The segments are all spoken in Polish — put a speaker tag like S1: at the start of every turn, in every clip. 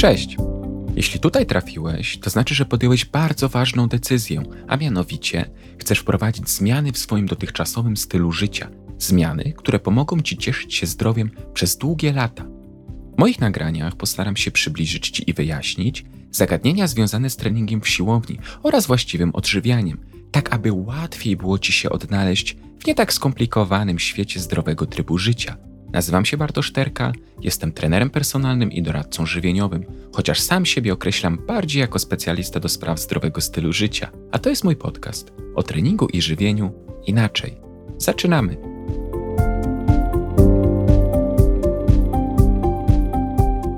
S1: Cześć! Jeśli tutaj trafiłeś, to znaczy, że podjąłeś bardzo ważną decyzję, a mianowicie chcesz wprowadzić zmiany w swoim dotychczasowym stylu życia. Zmiany, które pomogą Ci cieszyć się zdrowiem przez długie lata. W moich nagraniach postaram się przybliżyć Ci i wyjaśnić zagadnienia związane z treningiem w siłowni oraz właściwym odżywianiem, tak aby łatwiej było Ci się odnaleźć w nie tak skomplikowanym świecie zdrowego trybu życia – Nazywam się Bartosz Terka, jestem trenerem personalnym i doradcą żywieniowym, chociaż sam siebie określam bardziej jako specjalista do spraw zdrowego stylu życia. A to jest mój podcast o treningu i żywieniu inaczej. Zaczynamy!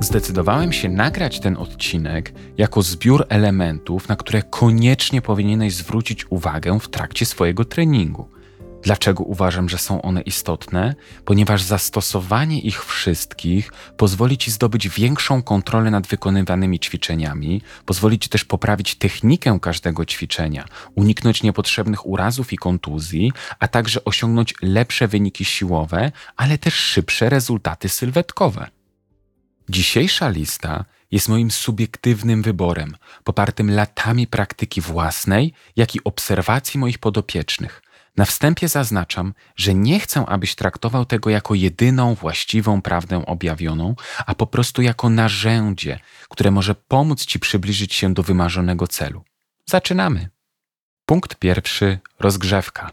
S1: Zdecydowałem się nagrać ten odcinek jako zbiór elementów, na które koniecznie powinieneś zwrócić uwagę w trakcie swojego treningu – Dlaczego uważam, że są one istotne? Ponieważ zastosowanie ich wszystkich pozwoli Ci zdobyć większą kontrolę nad wykonywanymi ćwiczeniami, pozwoli Ci też poprawić technikę każdego ćwiczenia, uniknąć niepotrzebnych urazów i kontuzji, a także osiągnąć lepsze wyniki siłowe, ale też szybsze rezultaty sylwetkowe. Dzisiejsza lista jest moim subiektywnym wyborem, popartym latami praktyki własnej, jak i obserwacji moich podopiecznych – na wstępie zaznaczam, że nie chcę, abyś traktował tego jako jedyną właściwą prawdę objawioną, a po prostu jako narzędzie, które może pomóc ci przybliżyć się do wymarzonego celu. Zaczynamy. Punkt pierwszy rozgrzewka.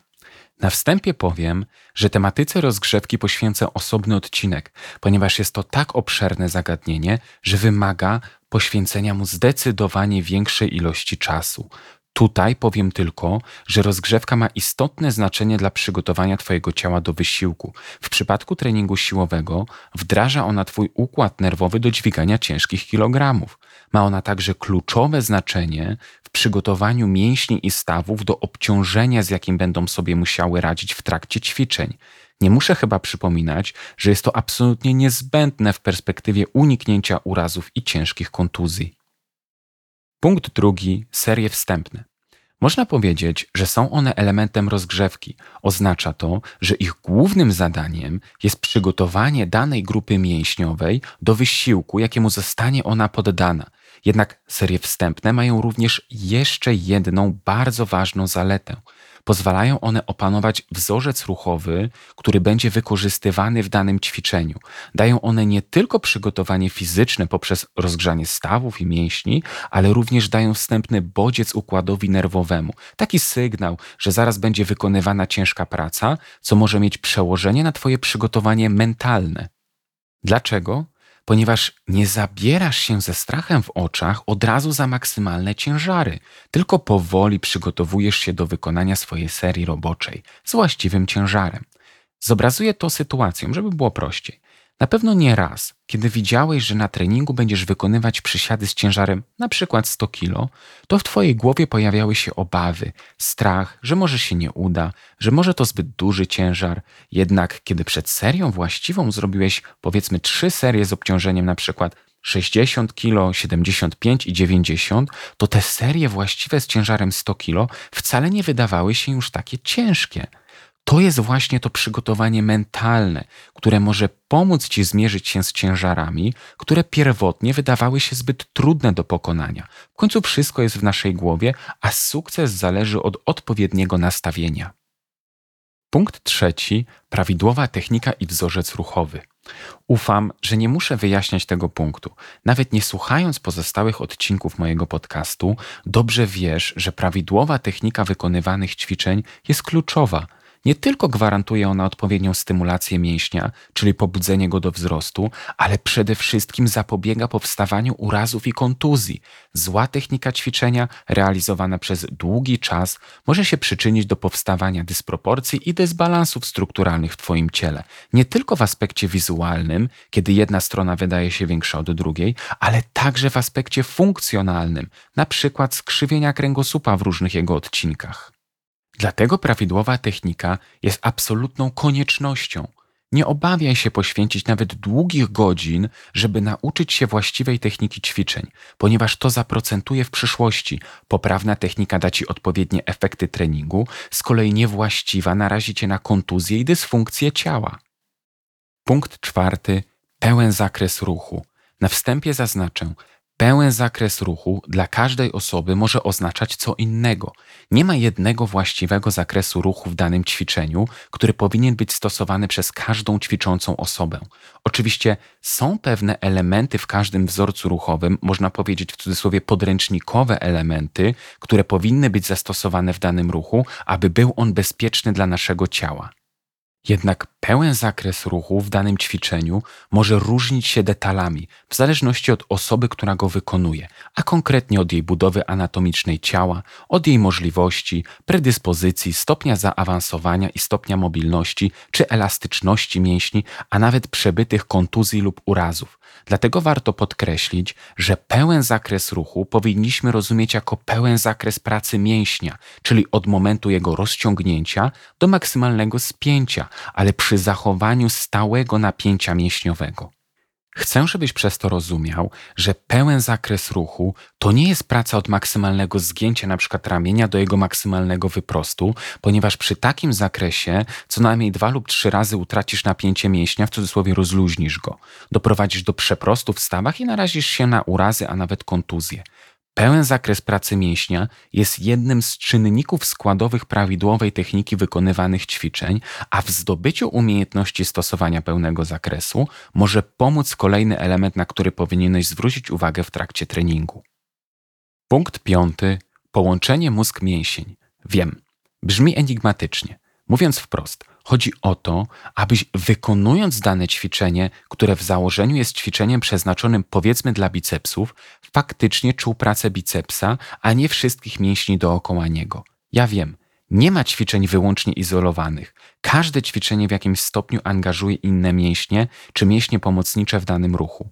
S1: Na wstępie powiem, że tematyce rozgrzewki poświęcę osobny odcinek, ponieważ jest to tak obszerne zagadnienie, że wymaga poświęcenia mu zdecydowanie większej ilości czasu. Tutaj powiem tylko, że rozgrzewka ma istotne znaczenie dla przygotowania Twojego ciała do wysiłku. W przypadku treningu siłowego wdraża ona Twój układ nerwowy do dźwigania ciężkich kilogramów. Ma ona także kluczowe znaczenie w przygotowaniu mięśni i stawów do obciążenia, z jakim będą sobie musiały radzić w trakcie ćwiczeń. Nie muszę chyba przypominać, że jest to absolutnie niezbędne w perspektywie uniknięcia urazów i ciężkich kontuzji. Punkt drugi serie wstępne. Można powiedzieć, że są one elementem rozgrzewki. Oznacza to, że ich głównym zadaniem jest przygotowanie danej grupy mięśniowej do wysiłku, jakiemu zostanie ona poddana. Jednak serie wstępne mają również jeszcze jedną bardzo ważną zaletę – Pozwalają one opanować wzorzec ruchowy, który będzie wykorzystywany w danym ćwiczeniu. Dają one nie tylko przygotowanie fizyczne poprzez rozgrzanie stawów i mięśni, ale również dają wstępny bodziec układowi nerwowemu. Taki sygnał, że zaraz będzie wykonywana ciężka praca, co może mieć przełożenie na Twoje przygotowanie mentalne. Dlaczego? Ponieważ nie zabierasz się ze strachem w oczach od razu za maksymalne ciężary, tylko powoli przygotowujesz się do wykonania swojej serii roboczej z właściwym ciężarem. Zobrazuję to sytuacją, żeby było prościej. Na pewno nie raz, kiedy widziałeś, że na treningu będziesz wykonywać przysiady z ciężarem przykład 100 kg, to w Twojej głowie pojawiały się obawy, strach, że może się nie uda, że może to zbyt duży ciężar. Jednak kiedy przed serią właściwą zrobiłeś powiedzmy trzy serie z obciążeniem przykład 60 kg, 75 i 90, to te serie właściwe z ciężarem 100 kg wcale nie wydawały się już takie ciężkie. To jest właśnie to przygotowanie mentalne, które może pomóc Ci zmierzyć się z ciężarami, które pierwotnie wydawały się zbyt trudne do pokonania. W końcu wszystko jest w naszej głowie, a sukces zależy od odpowiedniego nastawienia. Punkt trzeci prawidłowa technika i wzorzec ruchowy. Ufam, że nie muszę wyjaśniać tego punktu. Nawet nie słuchając pozostałych odcinków mojego podcastu, dobrze wiesz, że prawidłowa technika wykonywanych ćwiczeń jest kluczowa nie tylko gwarantuje ona odpowiednią stymulację mięśnia, czyli pobudzenie go do wzrostu, ale przede wszystkim zapobiega powstawaniu urazów i kontuzji. Zła technika ćwiczenia, realizowana przez długi czas, może się przyczynić do powstawania dysproporcji i dysbalansów strukturalnych w Twoim ciele. Nie tylko w aspekcie wizualnym, kiedy jedna strona wydaje się większa od drugiej, ale także w aspekcie funkcjonalnym, na przykład skrzywienia kręgosłupa w różnych jego odcinkach. Dlatego prawidłowa technika jest absolutną koniecznością. Nie obawiaj się poświęcić nawet długich godzin, żeby nauczyć się właściwej techniki ćwiczeń, ponieważ to zaprocentuje w przyszłości. Poprawna technika da ci odpowiednie efekty treningu, z kolei niewłaściwa narazi cię na kontuzję i dysfunkcję ciała. Punkt czwarty. Pełen zakres ruchu. Na wstępie zaznaczę, pełen zakres ruchu dla każdej osoby może oznaczać co innego. Nie ma jednego właściwego zakresu ruchu w danym ćwiczeniu, który powinien być stosowany przez każdą ćwiczącą osobę. Oczywiście są pewne elementy w każdym wzorcu ruchowym, można powiedzieć w cudzysłowie podręcznikowe elementy, które powinny być zastosowane w danym ruchu, aby był on bezpieczny dla naszego ciała. Jednak pełen zakres ruchu w danym ćwiczeniu może różnić się detalami w zależności od osoby, która go wykonuje, a konkretnie od jej budowy anatomicznej ciała, od jej możliwości, predyspozycji, stopnia zaawansowania i stopnia mobilności czy elastyczności mięśni, a nawet przebytych kontuzji lub urazów. Dlatego warto podkreślić, że pełen zakres ruchu powinniśmy rozumieć jako pełen zakres pracy mięśnia, czyli od momentu jego rozciągnięcia do maksymalnego spięcia, ale przy zachowaniu stałego napięcia mięśniowego. Chcę, żebyś przez to rozumiał, że pełen zakres ruchu to nie jest praca od maksymalnego zgięcia np. ramienia do jego maksymalnego wyprostu, ponieważ przy takim zakresie co najmniej dwa lub trzy razy utracisz napięcie mięśnia, w cudzysłowie rozluźnisz go, doprowadzisz do przeprostu w stawach i narazisz się na urazy, a nawet kontuzje. Pełen zakres pracy mięśnia jest jednym z czynników składowych prawidłowej techniki wykonywanych ćwiczeń, a w zdobyciu umiejętności stosowania pełnego zakresu może pomóc kolejny element, na który powinieneś zwrócić uwagę w trakcie treningu. Punkt piąty. Połączenie mózg-mięsień. Wiem, brzmi enigmatycznie. Mówiąc wprost, Chodzi o to, abyś wykonując dane ćwiczenie, które w założeniu jest ćwiczeniem przeznaczonym powiedzmy dla bicepsów, faktycznie czuł pracę bicepsa, a nie wszystkich mięśni dookoła niego. Ja wiem, nie ma ćwiczeń wyłącznie izolowanych. Każde ćwiczenie w jakimś stopniu angażuje inne mięśnie czy mięśnie pomocnicze w danym ruchu.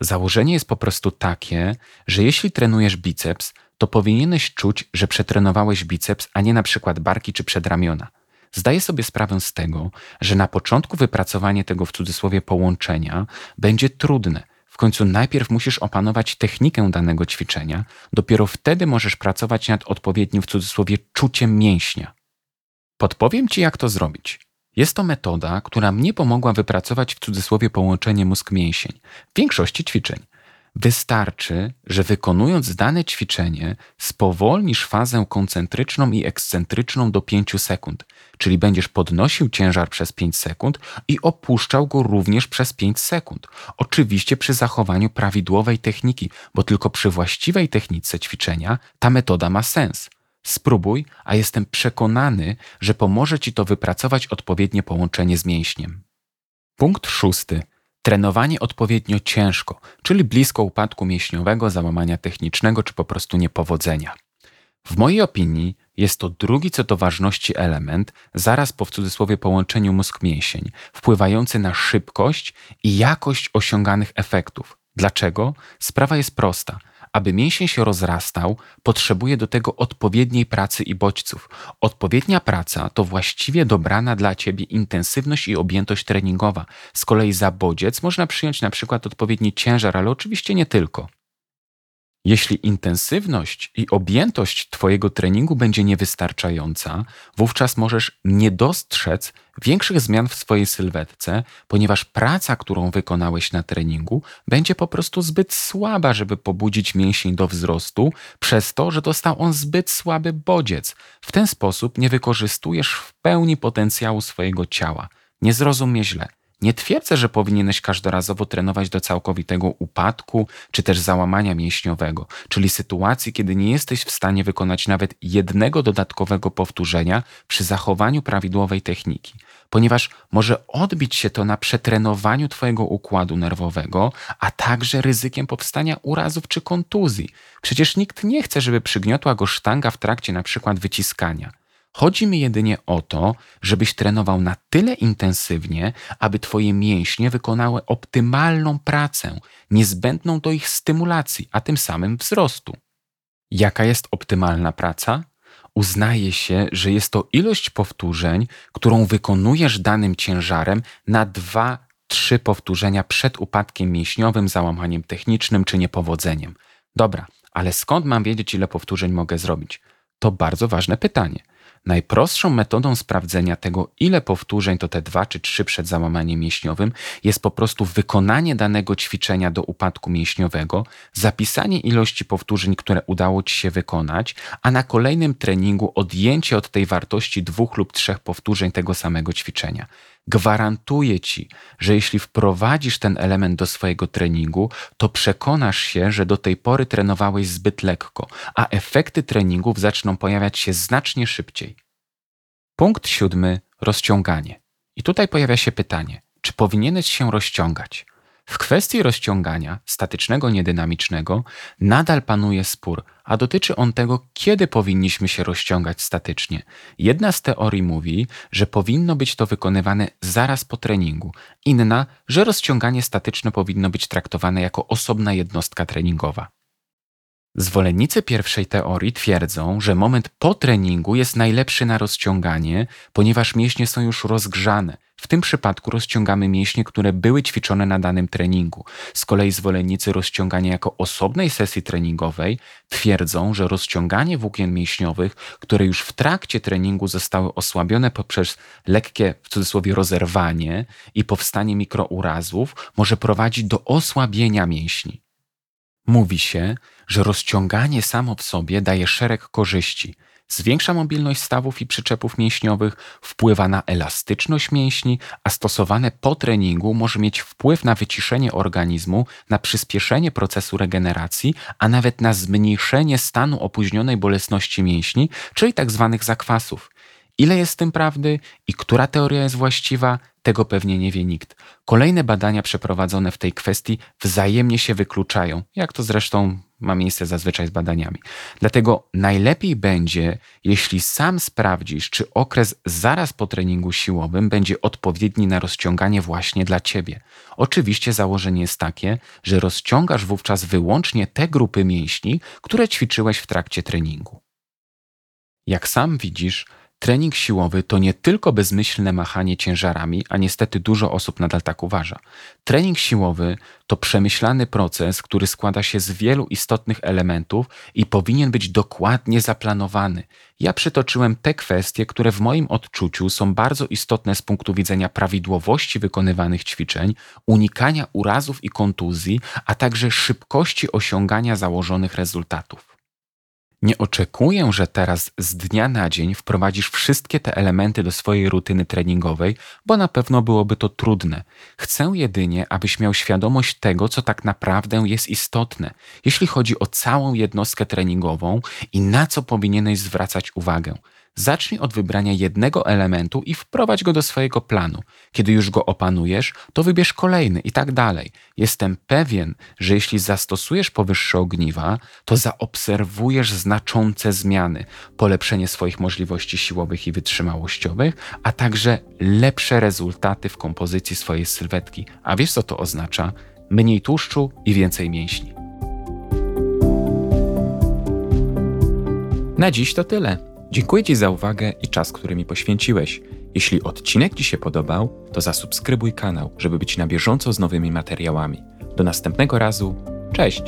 S1: Założenie jest po prostu takie, że jeśli trenujesz biceps, to powinieneś czuć, że przetrenowałeś biceps, a nie na przykład barki czy przedramiona. Zdaję sobie sprawę z tego, że na początku wypracowanie tego w cudzysłowie połączenia będzie trudne. W końcu najpierw musisz opanować technikę danego ćwiczenia, dopiero wtedy możesz pracować nad odpowiednim w cudzysłowie czuciem mięśnia. Podpowiem Ci, jak to zrobić. Jest to metoda, która mnie pomogła wypracować w cudzysłowie połączenie mózg-mięsień w większości ćwiczeń. Wystarczy, że wykonując dane ćwiczenie spowolnisz fazę koncentryczną i ekscentryczną do 5 sekund, czyli będziesz podnosił ciężar przez 5 sekund i opuszczał go również przez 5 sekund. Oczywiście przy zachowaniu prawidłowej techniki, bo tylko przy właściwej technice ćwiczenia ta metoda ma sens. Spróbuj, a jestem przekonany, że pomoże Ci to wypracować odpowiednie połączenie z mięśniem. Punkt szósty Trenowanie odpowiednio ciężko, czyli blisko upadku mięśniowego, załamania technicznego czy po prostu niepowodzenia. W mojej opinii jest to drugi co do ważności element, zaraz po w cudzysłowie połączeniu mózg-mięsień, wpływający na szybkość i jakość osiąganych efektów. Dlaczego? Sprawa jest prosta – aby mięsień się rozrastał, potrzebuje do tego odpowiedniej pracy i bodźców. Odpowiednia praca to właściwie dobrana dla ciebie intensywność i objętość treningowa. Z kolei za bodziec można przyjąć na przykład odpowiedni ciężar, ale oczywiście nie tylko. Jeśli intensywność i objętość Twojego treningu będzie niewystarczająca, wówczas możesz nie dostrzec większych zmian w swojej sylwetce, ponieważ praca, którą wykonałeś na treningu, będzie po prostu zbyt słaba, żeby pobudzić mięsień do wzrostu, przez to, że dostał on zbyt słaby bodziec. W ten sposób nie wykorzystujesz w pełni potencjału swojego ciała. Nie zrozum źle. Nie twierdzę, że powinieneś każdorazowo trenować do całkowitego upadku czy też załamania mięśniowego, czyli sytuacji, kiedy nie jesteś w stanie wykonać nawet jednego dodatkowego powtórzenia przy zachowaniu prawidłowej techniki, ponieważ może odbić się to na przetrenowaniu Twojego układu nerwowego, a także ryzykiem powstania urazów czy kontuzji. Przecież nikt nie chce, żeby przygniotła go sztanga w trakcie przykład wyciskania. Chodzi mi jedynie o to, żebyś trenował na tyle intensywnie, aby Twoje mięśnie wykonały optymalną pracę, niezbędną do ich stymulacji, a tym samym wzrostu. Jaka jest optymalna praca? Uznaje się, że jest to ilość powtórzeń, którą wykonujesz danym ciężarem na dwa, trzy powtórzenia przed upadkiem mięśniowym, załamaniem technicznym czy niepowodzeniem. Dobra, ale skąd mam wiedzieć, ile powtórzeń mogę zrobić? To bardzo ważne pytanie. Najprostszą metodą sprawdzenia tego, ile powtórzeń to te dwa czy trzy przed załamaniem mięśniowym, jest po prostu wykonanie danego ćwiczenia do upadku mięśniowego, zapisanie ilości powtórzeń, które udało Ci się wykonać, a na kolejnym treningu odjęcie od tej wartości dwóch lub trzech powtórzeń tego samego ćwiczenia. Gwarantuję ci, że jeśli wprowadzisz ten element do swojego treningu, to przekonasz się, że do tej pory trenowałeś zbyt lekko, a efekty treningów zaczną pojawiać się znacznie szybciej. Punkt siódmy rozciąganie. I tutaj pojawia się pytanie: czy powinieneś się rozciągać? W kwestii rozciągania statycznego, niedynamicznego nadal panuje spór, a dotyczy on tego, kiedy powinniśmy się rozciągać statycznie. Jedna z teorii mówi, że powinno być to wykonywane zaraz po treningu, inna, że rozciąganie statyczne powinno być traktowane jako osobna jednostka treningowa. Zwolennicy pierwszej teorii twierdzą, że moment po treningu jest najlepszy na rozciąganie, ponieważ mięśnie są już rozgrzane. W tym przypadku rozciągamy mięśnie, które były ćwiczone na danym treningu. Z kolei zwolennicy rozciągania jako osobnej sesji treningowej twierdzą, że rozciąganie włókien mięśniowych, które już w trakcie treningu zostały osłabione poprzez lekkie, w cudzysłowie, rozerwanie i powstanie mikrourazów, może prowadzić do osłabienia mięśni. Mówi się, że rozciąganie samo w sobie daje szereg korzyści. Zwiększa mobilność stawów i przyczepów mięśniowych, wpływa na elastyczność mięśni, a stosowane po treningu może mieć wpływ na wyciszenie organizmu, na przyspieszenie procesu regeneracji, a nawet na zmniejszenie stanu opóźnionej bolesności mięśni, czyli tzw. Tak zakwasów. Ile jest w tym prawdy i która teoria jest właściwa, tego pewnie nie wie nikt. Kolejne badania przeprowadzone w tej kwestii wzajemnie się wykluczają, jak to zresztą ma miejsce zazwyczaj z badaniami. Dlatego najlepiej będzie, jeśli sam sprawdzisz, czy okres zaraz po treningu siłowym będzie odpowiedni na rozciąganie właśnie dla ciebie. Oczywiście założenie jest takie, że rozciągasz wówczas wyłącznie te grupy mięśni, które ćwiczyłeś w trakcie treningu. Jak sam widzisz, Trening siłowy to nie tylko bezmyślne machanie ciężarami, a niestety dużo osób nadal tak uważa. Trening siłowy to przemyślany proces, który składa się z wielu istotnych elementów i powinien być dokładnie zaplanowany. Ja przytoczyłem te kwestie, które w moim odczuciu są bardzo istotne z punktu widzenia prawidłowości wykonywanych ćwiczeń, unikania urazów i kontuzji, a także szybkości osiągania założonych rezultatów. Nie oczekuję, że teraz z dnia na dzień wprowadzisz wszystkie te elementy do swojej rutyny treningowej, bo na pewno byłoby to trudne. Chcę jedynie, abyś miał świadomość tego, co tak naprawdę jest istotne, jeśli chodzi o całą jednostkę treningową i na co powinieneś zwracać uwagę. Zacznij od wybrania jednego elementu i wprowadź go do swojego planu. Kiedy już go opanujesz, to wybierz kolejny i tak dalej. Jestem pewien, że jeśli zastosujesz powyższe ogniwa, to zaobserwujesz znaczące zmiany, polepszenie swoich możliwości siłowych i wytrzymałościowych, a także lepsze rezultaty w kompozycji swojej sylwetki. A wiesz co to oznacza? Mniej tłuszczu i więcej mięśni. Na dziś to tyle. Dziękuję Ci za uwagę i czas, który mi poświęciłeś. Jeśli odcinek Ci się podobał, to zasubskrybuj kanał, żeby być na bieżąco z nowymi materiałami. Do następnego razu. Cześć!